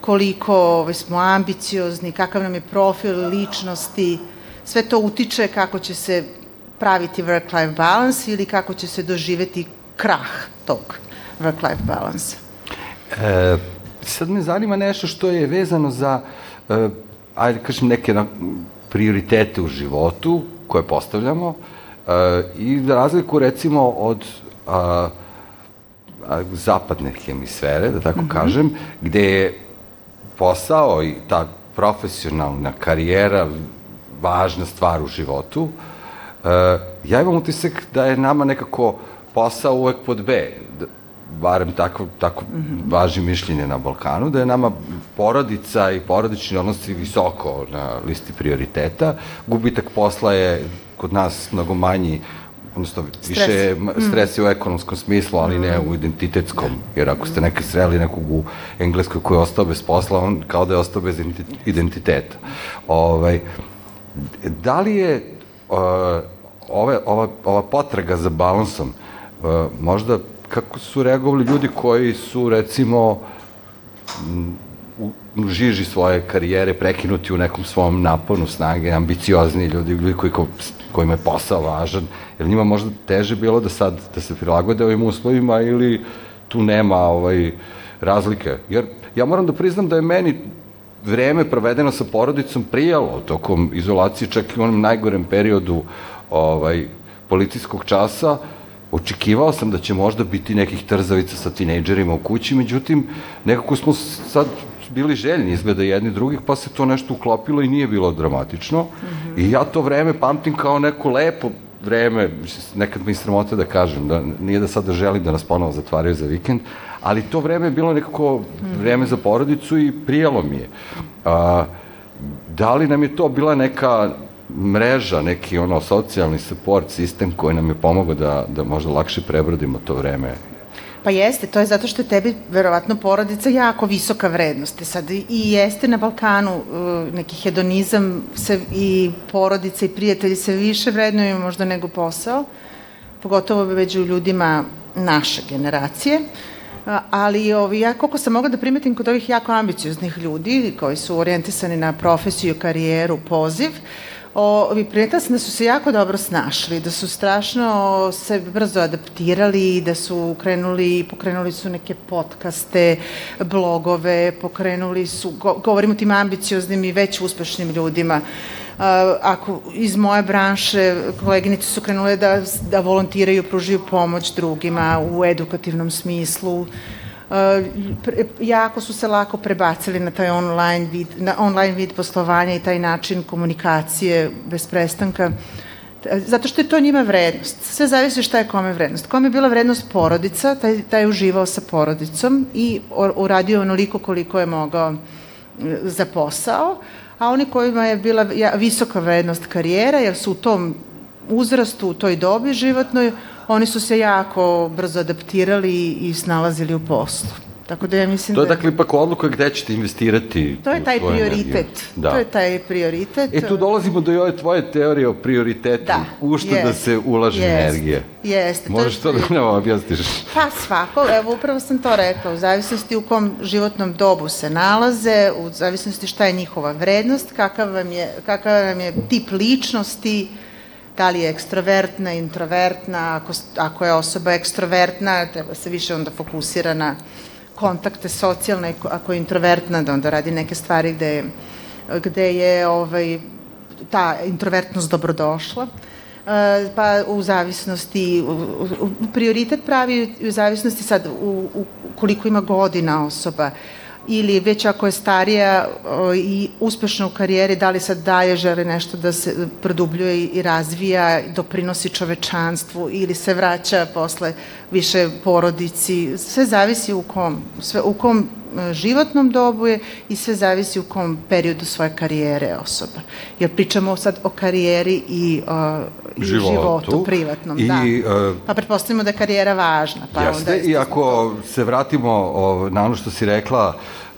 koliko ovaj, smo ambiciozni, kakav nam je profil ličnosti. Sve to utiče kako će se praviti work-life balance ili kako će se doživeti krah tog work-life balance. E, sad me zanima nešto što je vezano za, uh, ajde da kažem, neke na, prioritete u životu koje postavljamo uh, i za razliku recimo od uh, zapadne hemisfere, da tako mm -hmm. kažem, gde je posao i ta profesionalna karijera važna stvar u životu, uh, ja imam utisak da je nama nekako posao uvek pod B, barem tako, tako mm -hmm. važi mišljenje na Balkanu, da je nama porodica i porodični odnosi visoko na listi prioriteta. Gubitak posla je kod nas mnogo manji odnosno više mhm. stres je u ekonomskom smislu, ali ne u identitetskom, jer ako ste nekaj sreli nekog u Engleskoj koji je ostao bez posla, on kao da je ostao bez identiteta. Ovaj, da li je uh, ove, ova, ova potraga za balansom uh, možda kako su reagovali ljudi koji su, recimo, u, žiži svoje karijere prekinuti u nekom svom naponu snage, ambiciozni ljudi, ljudi koji, ko, kojima je posao važan, jer njima možda teže bilo da sad, da se prilagode ovim uslovima ili tu nema ovaj, razlike. Jer ja moram da priznam da je meni vreme provedeno sa porodicom prijalo tokom izolacije, čak i u onom najgorem periodu ovaj, policijskog časa, očekivao sam da će možda biti nekih trzavica sa tinejdžerima u kući, međutim, nekako smo sad bili željni izgleda jedni drugih, pa se to nešto uklopilo i nije bilo dramatično. Mm -hmm. I ja to vreme pamtim kao neko lepo vreme, nekad mi sramota da kažem, da nije da sada želim da nas ponovo zatvaraju za vikend, ali to vreme je bilo nekako vreme za porodicu i prijelo mi je. A, da li nam je to bila neka mreža, neki ono socijalni support sistem koji nam je pomogao da, da možda lakše prebrodimo to vreme Pa jeste, to je zato što je tebi verovatno porodica jako visoka vrednost. Sad i jeste na Balkanu uh, neki hedonizam se i porodica i prijatelji se više vrednuju možda nego posao, pogotovo među ljudima naše generacije. Ali ovi, ja koliko sam mogla da primetim kod ovih jako ambicioznih ljudi koji su orijentisani na profesiju, karijeru, poziv, uh, ovi sam da su se jako dobro snašli, da su strašno se brzo adaptirali, da su krenuli, pokrenuli su neke podcaste, blogove, pokrenuli su, go, govorimo tim ambicioznim i već uspešnim ljudima. Uh, ako iz moje branše koleginice su krenule da, da volontiraju, pružaju pomoć drugima u edukativnom smislu, uh, jako su se lako prebacili na taj online vid, na online vid poslovanja i taj način komunikacije bez prestanka zato što je to njima vrednost. Sve zavisi šta je kome vrednost. Kome je bila vrednost porodica, taj, taj je uživao sa porodicom i uradio onoliko koliko je mogao za posao, a oni kojima je bila visoka vrednost karijera, jer su u tom uzrastu, u toj dobi životnoj, oni su se jako brzo adaptirali i snalazili u poslu. Tako da ja mislim to je da... dakle ipak odluka gde ćete investirati To je taj prioritet. Da. To je taj prioritet. E tu dolazimo do ove tvoje teorije o prioritetu. Da. U što jest, da se ulaže jest, energije. Jeste. Možeš to, to da nam objasniš? Pa svako, evo upravo sam to rekla. U zavisnosti u kom životnom dobu se nalaze, u zavisnosti šta je njihova vrednost, kakav vam je, kakav vam je tip ličnosti, da li je ekstrovertna, introvertna, ako, ako je osoba ekstrovertna, treba se više onda fokusira na kontakte socijalne, ako je introvertna, da onda radi neke stvari gde gde je ovaj, ta introvertnost dobrodošla. E, pa u zavisnosti, u, u, prioritet pravi u zavisnosti sad u, u koliko ima godina osoba, ili već ako je starija o, i uspešna u karijeri, da li sad daje, žele nešto da se produbljuje i razvija, doprinosi čovečanstvu ili se vraća posle više porodici, sve zavisi u kom, sve, u kom e, životnom dobu je i sve zavisi u kom periodu svoje karijere osoba. Jer pričamo sad o karijeri i, o, i životu, životu privatnom. I, da. Uh, pa pretpostavimo da je karijera važna. Pa jeste, onda i ako se vratimo o, na ono što si rekla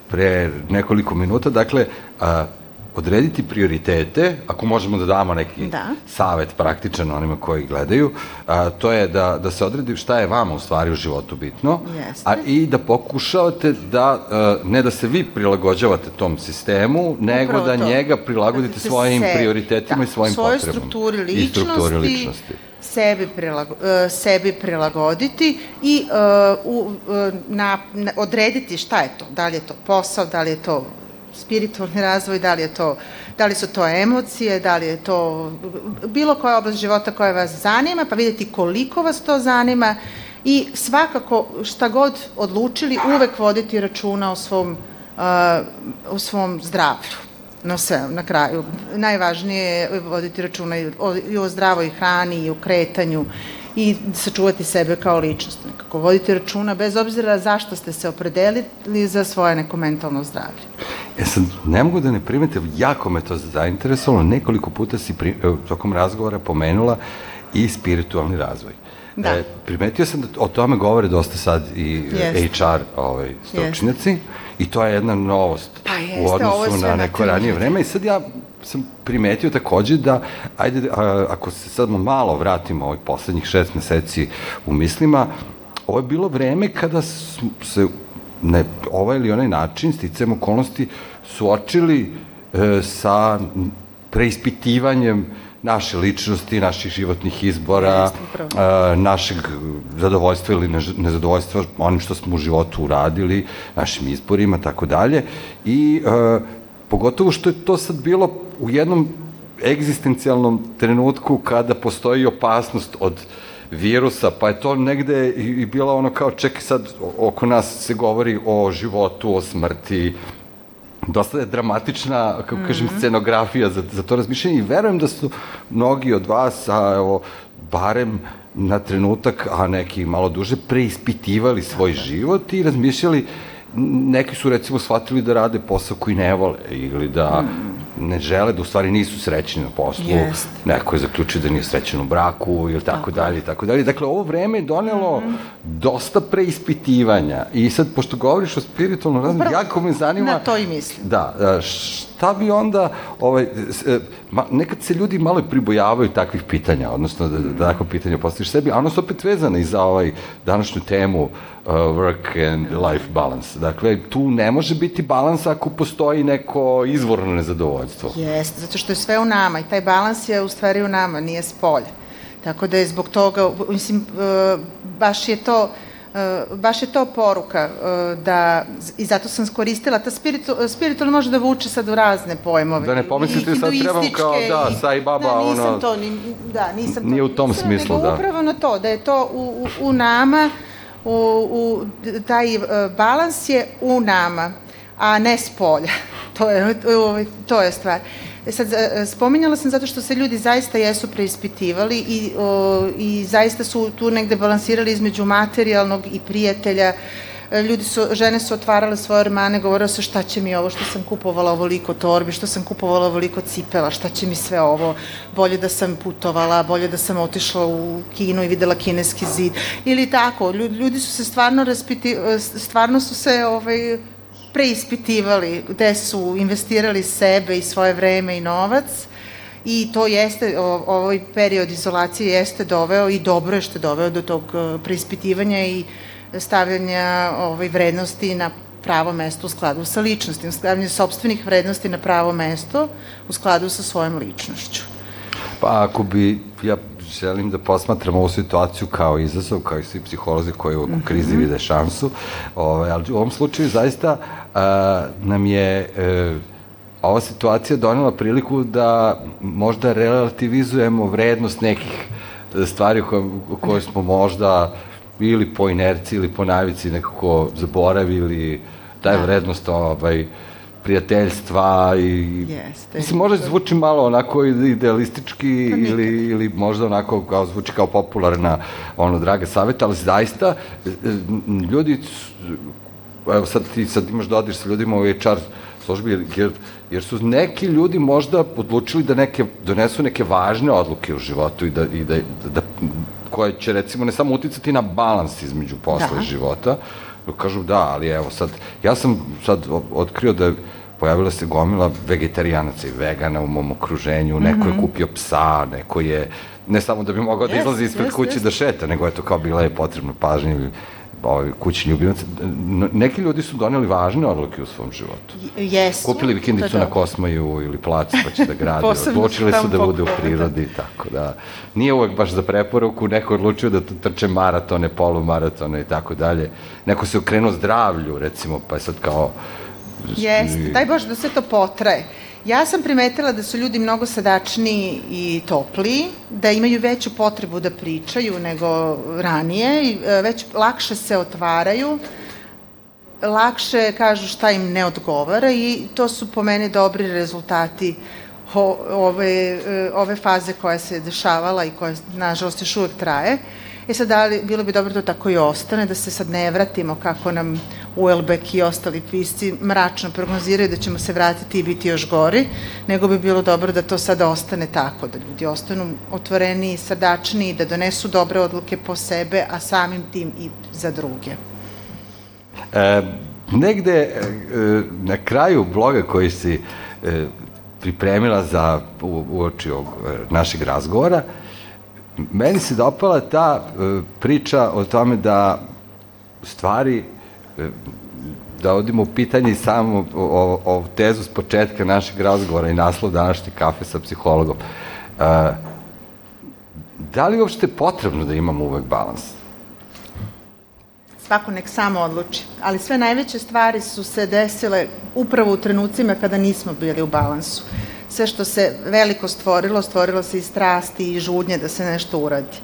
pre nekoliko minuta, dakle, a, odrediti prioritete, ako možemo da damo neki da. savet praktičan onima koji gledaju, a, to je da, da se odredi šta je vama u stvari u životu bitno, Jeste. a i da pokušavate da, a, ne da se vi prilagođavate tom sistemu, nego Upravo da to. njega prilagodite da svojim se, prioritetima da, i svojim svoje potrebama. strukturi ličnosti, I strukturi ličnosti sebi, prilago, uh, sebi prilagoditi i uh, u, uh, na, na, odrediti šta je to, da li je to posao, da li je to spiritualni razvoj, da li je to da li su to emocije, da li je to bilo koja oblast života koja vas zanima, pa videti koliko vas to zanima i svakako šta god odlučili uvek voditi računa o svom, uh, o svom zdravlju no sve, na kraju. Najvažnije je voditi računa i o, i o zdravoj hrani i o kretanju i sačuvati sebe kao ličnost. Nekako voditi računa bez obzira zašto ste se opredelili za svoje neko mentalno zdravlje. E sad, ne mogu da ne primete, jako me to zainteresovalo, nekoliko puta si pri, e, tokom razgovora pomenula i spiritualni razvoj. Da. E, primetio sam da o tome govore dosta sad i Jest. HR ovaj, stručnjaci. I to je jedna novost pa jeste, u odnosu na neko ranije vreme. I sad ja sam primetio takođe da, ajde, a, ako se sad malo vratimo ovih poslednjih šest meseci u mislima, ovo je bilo vreme kada se ne, ovaj ili onaj način, sticajem okolnosti, suočili e, sa preispitivanjem naše ličnosti, naših životnih izbora, a, našeg zadovoljstva ili nezadovoljstva onim što smo u životu uradili, našim izborima, tako dalje. I a, pogotovo što je to sad bilo u jednom egzistencijalnom trenutku kada postoji opasnost od virusa, pa je to negde i, i bila ono kao, čekaj sad, oko nas se govori o životu, o smrti, dosta je dramatična, kako mm -hmm. kažem, scenografija za, za to razmišljanje i verujem da su mnogi od vas, a evo, barem na trenutak, a neki malo duže, preispitivali svoj život i razmišljali neki su recimo shvatili da rade posao koji ne vole ili da mm. Ne žele, da u stvari nisu srećni na poslu, Jest. neko je zaključio da nije srećan u braku ili tako, dalje i tako dalje. Dakle, ovo vreme je donelo mm -hmm. dosta preispitivanja i sad, pošto govoriš o spiritualnom razmišljanju, jako me zanima... Na to i mislim. Da, da šta bi onda, ovaj, e, nekad se ljudi malo pribojavaju takvih pitanja, odnosno da, da takvo pitanje postaviš sebi, a ono su opet vezane i za ovaj današnju temu uh, work and life balance. Dakle, tu ne može biti balans ako postoji neko izvorno nezadovoljstvo. Jeste, zato što je sve u nama i taj balans je u stvari u nama, nije s polja. Tako da je zbog toga, mislim, uh, baš je to baš je to poruka uh, da i zato sam skoristila ta spiritu, spiritualno može da vuče sad u razne pojmove. Da ne pomislite sad trebam kao da Sai Baba da, nisam ono to ni da nisam nije to, u tom nisam, smislu da upravo na to da je to u, u, u nama u, u taj uh, balans je u nama a ne s polja. to je to je stvar. E sad, spominjala sam zato što se ljudi zaista jesu preispitivali i, o, i zaista su tu negde balansirali između materijalnog i prijatelja. Ljudi su, žene su otvarale svoje ormane, govorila se šta će mi ovo što sam kupovala ovoliko torbi, što sam kupovala ovoliko cipela, šta će mi sve ovo, bolje da sam putovala, bolje da sam otišla u Kinu i videla kineski zid, ili tako, ljudi su se stvarno raspiti, stvarno su se ovaj, preispitivali gde su investirali sebe i svoje vreme i novac i to jeste, ovaj period izolacije jeste doveo i dobro je što je doveo do tog preispitivanja i stavljanja ovaj, vrednosti na pravo mesto u skladu sa ličnostima, stavljanje sobstvenih vrednosti na pravo mesto u skladu sa svojom ličnošću. Pa ako bi, ja želim da posmatram ovu situaciju kao izazov, kao i svi psiholozi koji u krizi vide šansu, ovaj, ali u ovom slučaju zaista a, nam je e, ova situacija donela priliku da možda relativizujemo vrednost nekih stvari koje, koje smo možda ili po inerciji ili po navici nekako zaboravili, taj da. vrednost ovaj, prijateljstva i Jeste. mislim možda zvuči malo onako idealistički pa ili ili možda onako kao zvuči kao popularna ono draga saveta, ali zaista e, ljudi evo sad ti sad imaš da odiš sa ljudima u HR službi jer, jer su neki ljudi možda odlučili da neke donesu neke važne odluke u životu i da, i da, da koje će recimo ne samo uticati na balans između posla da. i života, kažu da, ali evo sad, ja sam sad otkrio da pojavila se gomila vegetarijanaca i vegana u mom okruženju, neko mm -hmm. je mhm. kupio psa, neko je, ne samo da bi mogao da izlazi ispred yes, kuće yes. da šeta, nego je to kao bila je potrebna pažnja ovaj, kućni ljubimac. Neki ljudi su doneli važne odluke u svom životu. Jesu. Kupili vikendicu na Kosmaju ili plac pa će da grade. Odlučili su da bude u prirodi, tako da. Nije uvek baš za preporuku, neko odlučio da trče maratone, polumaratone i tako dalje. Neko se okrenuo zdravlju, recimo, pa je sad kao... Jeste, daj Bože da sve to potraje. Ja sam primetila da su ljudi mnogo sadačniji i topliji, da imaju veću potrebu da pričaju nego ranije, i e, već lakše se otvaraju, lakše kažu šta im ne odgovara i to su po mene dobri rezultati ove, e, ove faze koja se dešavala i koja, nažalost, još uvek traje. E sad, da li, bilo bi dobro da tako i ostane, da se sad ne vratimo kako nam Uelbek i ostali pisci mračno prognoziraju da ćemo se vratiti i biti još gori, nego bi bilo dobro da to sad ostane tako, da ljudi ostanu otvoreni, srdačni, da donesu dobre odluke po sebe, a samim tim i za druge. E, negde e, na kraju bloga koji si e, pripremila za uoči ovog e, našeg razgovora, meni se dopala ta e, priča o tome da stvari e, da odimo u pitanje samo o, o tezu s početka našeg razgovora i naslov današnje kafe sa psihologom. E, da li uopšte potrebno da imamo uvek balans? Svako nek samo odluči. Ali sve najveće stvari su se desile upravo u trenucima kada nismo bili u balansu sve što se veliko stvorilo, stvorilo se i strasti i žudnje da se nešto uradi.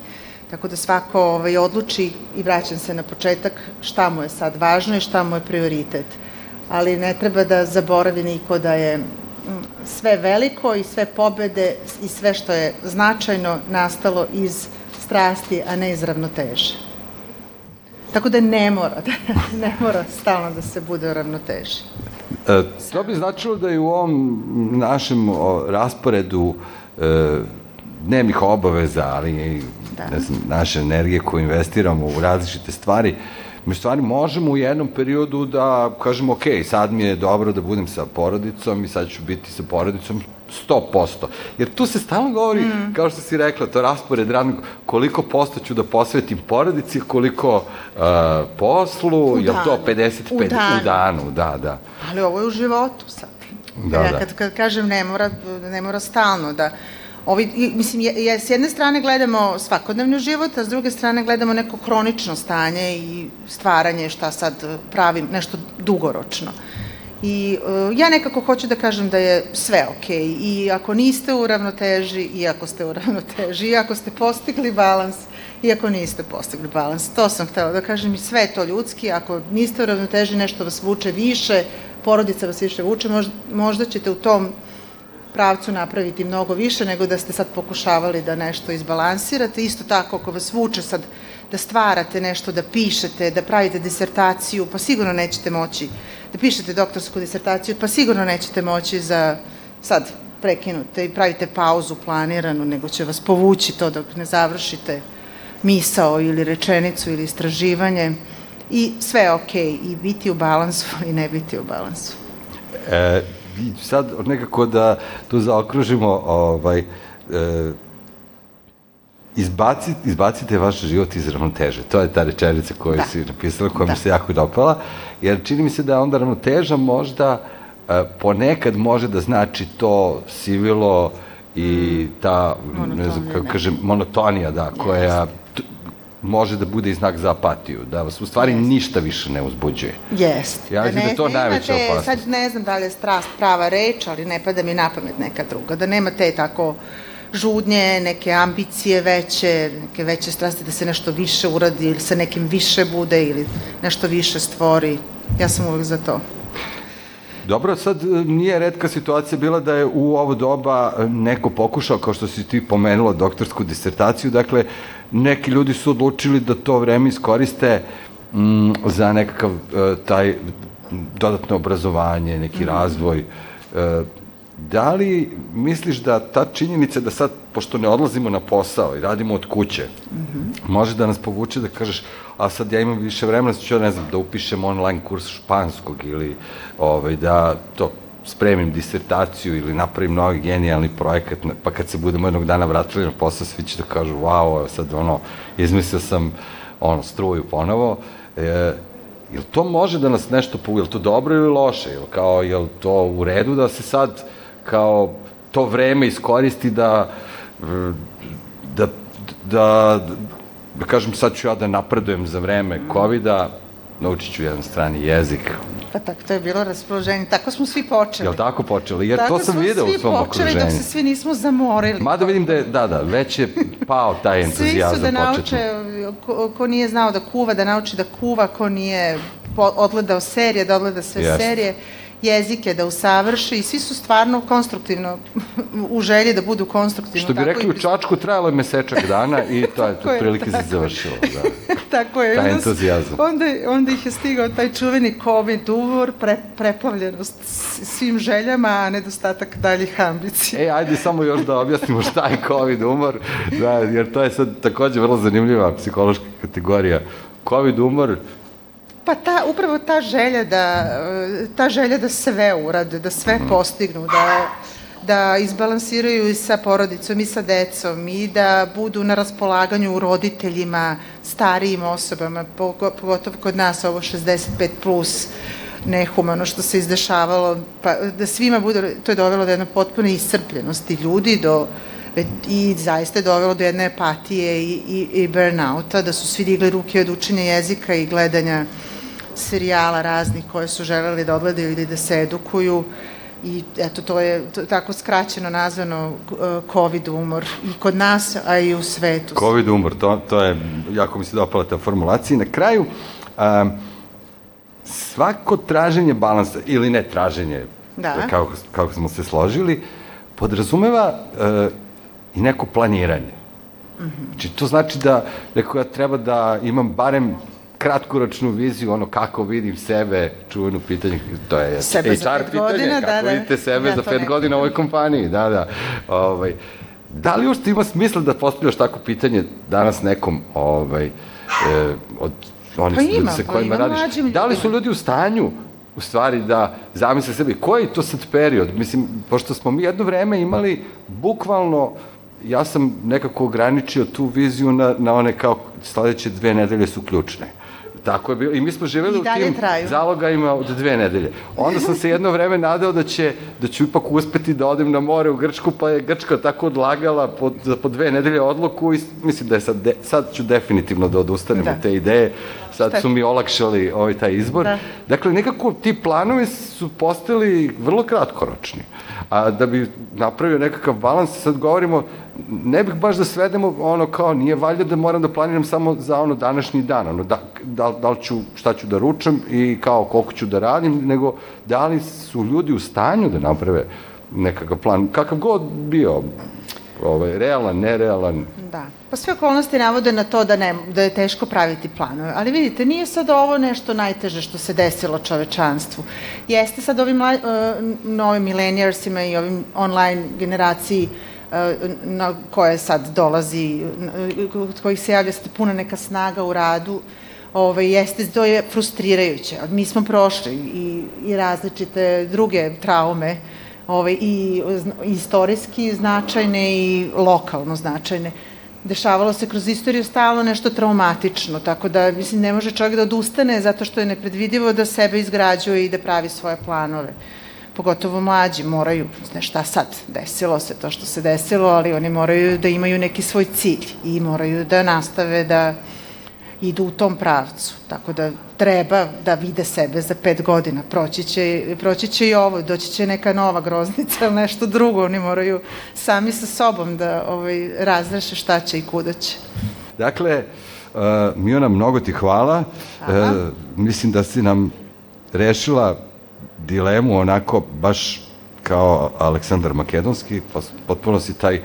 Tako da svako ovaj, odluči i vraćam se na početak šta mu je sad važno i šta mu je prioritet. Ali ne treba da zaboravi niko da je mm, sve veliko i sve pobede i sve što je značajno nastalo iz strasti, a ne iz ravnoteže. Tako da ne mora, da, ne mora stalno da se bude u ravnoteži. E, to bi značilo da je u ovom našem rasporedu e, dnevnih obaveza, ali i da. ne znam, naše energije koje investiramo u različite stvari, mi stvari možemo u jednom periodu da kažemo, ok, sad mi je dobro da budem sa porodicom i sad ću biti sa porodicom 100%. Jer tu se stalno govori, mm. kao što si rekla, to raspored radnog, koliko posto ću da posvetim porodici, koliko uh, poslu, je to 55 u danu. u danu, da, da. Ali ovo je u životu sad. Da, ja, da. Kad, kad kažem ne mora, ne mora stalno da Ovi, mislim, je, je, s jedne strane gledamo svakodnevni život, a s druge strane gledamo neko hronično stanje i stvaranje šta sad pravim, nešto dugoročno. I uh, ja nekako hoću da kažem da je sve okej okay. i ako niste u ravnoteži i ako ste u ravnoteži i ako ste postigli balans i ako niste postigli balans. To sam htela da kažem i sve je to ljudski. Ako niste u ravnoteži nešto vas vuče više, porodica vas više vuče, možda, možda ćete u tom pravcu napraviti mnogo više nego da ste sad pokušavali da nešto izbalansirate. Isto tako, ako vas vuče sad da stvarate nešto, da pišete, da pravite disertaciju, pa sigurno nećete moći da pišete doktorsku disertaciju, pa sigurno nećete moći za sad prekinute i pravite pauzu planiranu, nego će vas povući to dok ne završite misao ili rečenicu ili istraživanje i sve je okej okay, i biti u balansu i ne biti u balansu. E, sad nekako da tu zaokružimo ovaj, e, izbacite, izbacite vaš život iz ravnoteže. To je ta rečenica koju da. si napisala, koja da. mi se jako dopala, jer čini mi se da onda ravnoteža možda e, ponekad može da znači to sivilo i ta, monotonija, ne znam kako ne. kažem, monotonija, da, koja može da bude i znak za apatiju, da vas u stvari Jest. ništa više ne uzbuđuje. Jest. Ja mislim da, da je to najveća opasnost. Sad ne znam da li je strast prava reč, ali ne pada mi na pamet neka druga, da nema te tako žudnje, neke ambicije veće, neke veće strasti da se nešto više uradi ili sa nekim više bude ili nešto više stvori. Ja sam uvek za to. Dobro, sad e, nije redka situacija bila da je u ovo doba e, neko pokušao, kao što si ti pomenula, doktorsku disertaciju, dakle, neki ljudi su odlučili da to vreme iskoriste mm, za nekakav uh, taj dodatno obrazovanje, neki mm -hmm. razvoj. Da li misliš da ta činjenica da sad, pošto ne odlazimo na posao i radimo od kuće, mm -hmm. može da nas povuče da kažeš, a sad ja imam više vremena, ću, ne znam, da upišem online kurs španskog ili ovaj, da to spremim disertaciju ili napravim novi genijalni projekat, pa kad se budemo jednog dana vratili na posao, svi će da kažu, wow, sad ono, izmislio sam ono, struju ponovo, e, jel to može da nas nešto povuče, jel to dobro ili loše, jel, kao, jel to u redu da se sad kao to vreme iskoristi da da, da, da kažem sad ću ja da napredujem za vreme COVID-a, naučit ću jedan strani jezik. Pa tako, to je bilo raspoloženje. Tako smo svi počeli. Jel tako počeli? Jer tako to sam video u svom okruženju. Tako smo svi počeli dok se svi nismo zamorili. Mada vidim da je, da, da, već je pao taj entuzijazam početno. Svi su da nauče, ko, ko nije znao da kuva, da nauči da kuva, ko nije odgledao serije, da odgleda sve Jest. serije jezike da usavrši i svi su stvarno konstruktivno u želji da budu konstruktivno. Što bi rekli u Čačku trajalo je mesečak dana i to je to prilike se završilo. Da. tako je. Taj entuzijazam. Onda, onda ih je stigao taj čuveni COVID uvor, pre, preplavljenost svim željama, a nedostatak daljih ambicija. E, ajde samo još da objasnimo šta je COVID umor, da, jer to je sad takođe vrlo zanimljiva psihološka kategorija. COVID umor Pa ta, upravo ta želja da, ta želja da sve urade, da sve mhm. postignu, da, da izbalansiraju i sa porodicom i sa decom i da budu na raspolaganju roditeljima, starijim osobama, pogotovo kod nas ovo 65 plus nehumano što se izdešavalo, pa da svima bude, to je dovelo do jedne potpune iscrpljenosti ljudi, do i zaista je dovelo do jedne apatije i, i, i burnouta, da su svi digli ruke od učenja jezika i gledanja serijala raznih koje su želeli da odgledaju ili da se edukuju i eto to je to, tako skraćeno nazvano uh, COVID umor i kod nas, a i u svetu. COVID umor, to, to je, jako mi se dopala ta formulacija. I na kraju, um, svako traženje balansa, ili ne traženje, da. kako, kako smo se složili, podrazumeva uh, i neko planiranje. Mm -hmm. Znači, to znači da, da ja treba da imam barem kratkoročnu viziju, ono kako vidim sebe, čuveno pitanje, to je sebe HR pitanje, godina, kako da, vidite sebe ja, za pet godina u ovoj kompaniji, da, da. Ovaj, da li uopšte ima smisla da postavljaš tako pitanje danas nekom ovaj, e, od onih pa ima, sa pa kojima ima radiš? Da li su ljudi u stanju u stvari da zamisle sebi koji je to sad period? Mislim, pošto smo mi jedno vreme imali bukvalno ja sam nekako ograničio tu viziju na, na one kao sledeće dve nedelje su ključne. Tako je bilo. I mi smo živeli u tim traju. zalogajima od dve nedelje. Onda sam se jedno vreme nadao da će da ću ipak uspeti da odem na more u Grčku, pa je Grčka tako odlagala po, za po dve nedelje odluku i mislim da je sad, de, sad ću definitivno da odustanem da. od te ideje. Sad Šta? su mi olakšali ovaj taj izbor. Da. Dakle, nekako ti planovi su postali vrlo kratkoročni. A da bi napravio nekakav balans, sad govorimo, ne bih baš da svedemo ono kao, nije valjda da moram da planiram samo za ono današnji dan, ono, da, da, da li ću, šta ću da ručam i kao koliko ću da radim, nego da li su ljudi u stanju da naprave nekakav plan, kakav god bio, ovaj, realan, nerealan. Da. Pa sve okolnosti navode na to da, ne, da je teško praviti planove. Ali vidite, nije sad ovo nešto najteže što se desilo čovečanstvu. Jeste sad ovim uh, novim milenijarsima i ovim online generaciji uh, na koje sad dolazi, kod kojih se javlja sad puna neka snaga u radu, ovaj, jeste, to je frustrirajuće. Mi smo prošli i, i različite druge traume ovaj, i istorijski značajne i lokalno značajne. Dešavalo se kroz istoriju stalno nešto traumatično, tako da, mislim, ne može čovjek da odustane zato što je nepredvidivo da sebe izgrađuje i da pravi svoje planove. Pogotovo mlađi moraju, ne šta sad, desilo se to što se desilo, ali oni moraju da imaju neki svoj cilj i moraju da nastave da idu u tom pravcu. Tako da treba da vide sebe za pet godina. Proći će, proći će i ovo, doći će neka nova groznica ili nešto drugo. Oni moraju sami sa sobom da ovaj, razreše šta će i kuda će. Dakle, uh, Miona, mnogo ti hvala. Uh, mislim da si nam rešila dilemu onako baš kao Aleksandar Makedonski, potpuno si taj uh,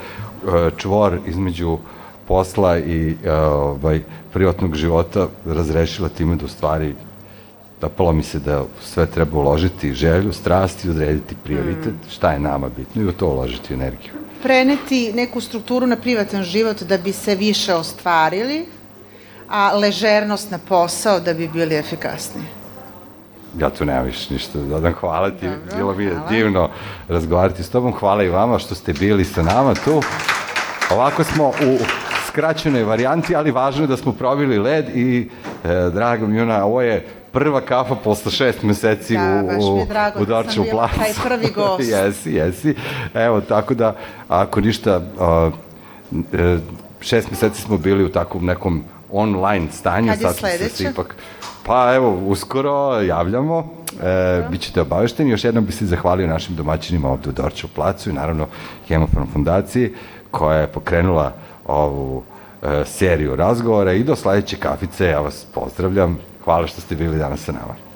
čvor između posla i uh, ovaj, privatnog života razrešila time da u stvari dopalo mi se da sve treba uložiti želju, strast i odrediti prioritet, mm. šta je nama bitno i u to uložiti energiju. Preneti neku strukturu na privatan život da bi se više ostvarili, a ležernost na posao da bi bili efikasniji. Ja tu nemam više ništa da dodam. Hvala ti, Dobro, bilo mi je divno razgovarati s tobom. Hvala i vama što ste bili sa nama tu. Ovako smo u skraćenoj varijanti, ali važno je da smo probili led i, e, drago mi ona, ovo je prva kafa posle šest meseci da, u, u, drago, u Dorčevu placu. Taj prvi gost. jesi, jesi. Evo, tako da, ako ništa, a, e, šest meseci smo bili u takvom nekom online stanju. Kad je sledeće? Ipak, pa evo, uskoro javljamo. E, bićete obavešteni. Još jednom bi se zahvalio našim domaćinima ovde u Dorčevu placu i naravno Hemofarm fondaciji koja je pokrenula ovu e, seriju razgovora i do sledeće kafice. Ja vas pozdravljam. Hvala što ste bili danas sa nama.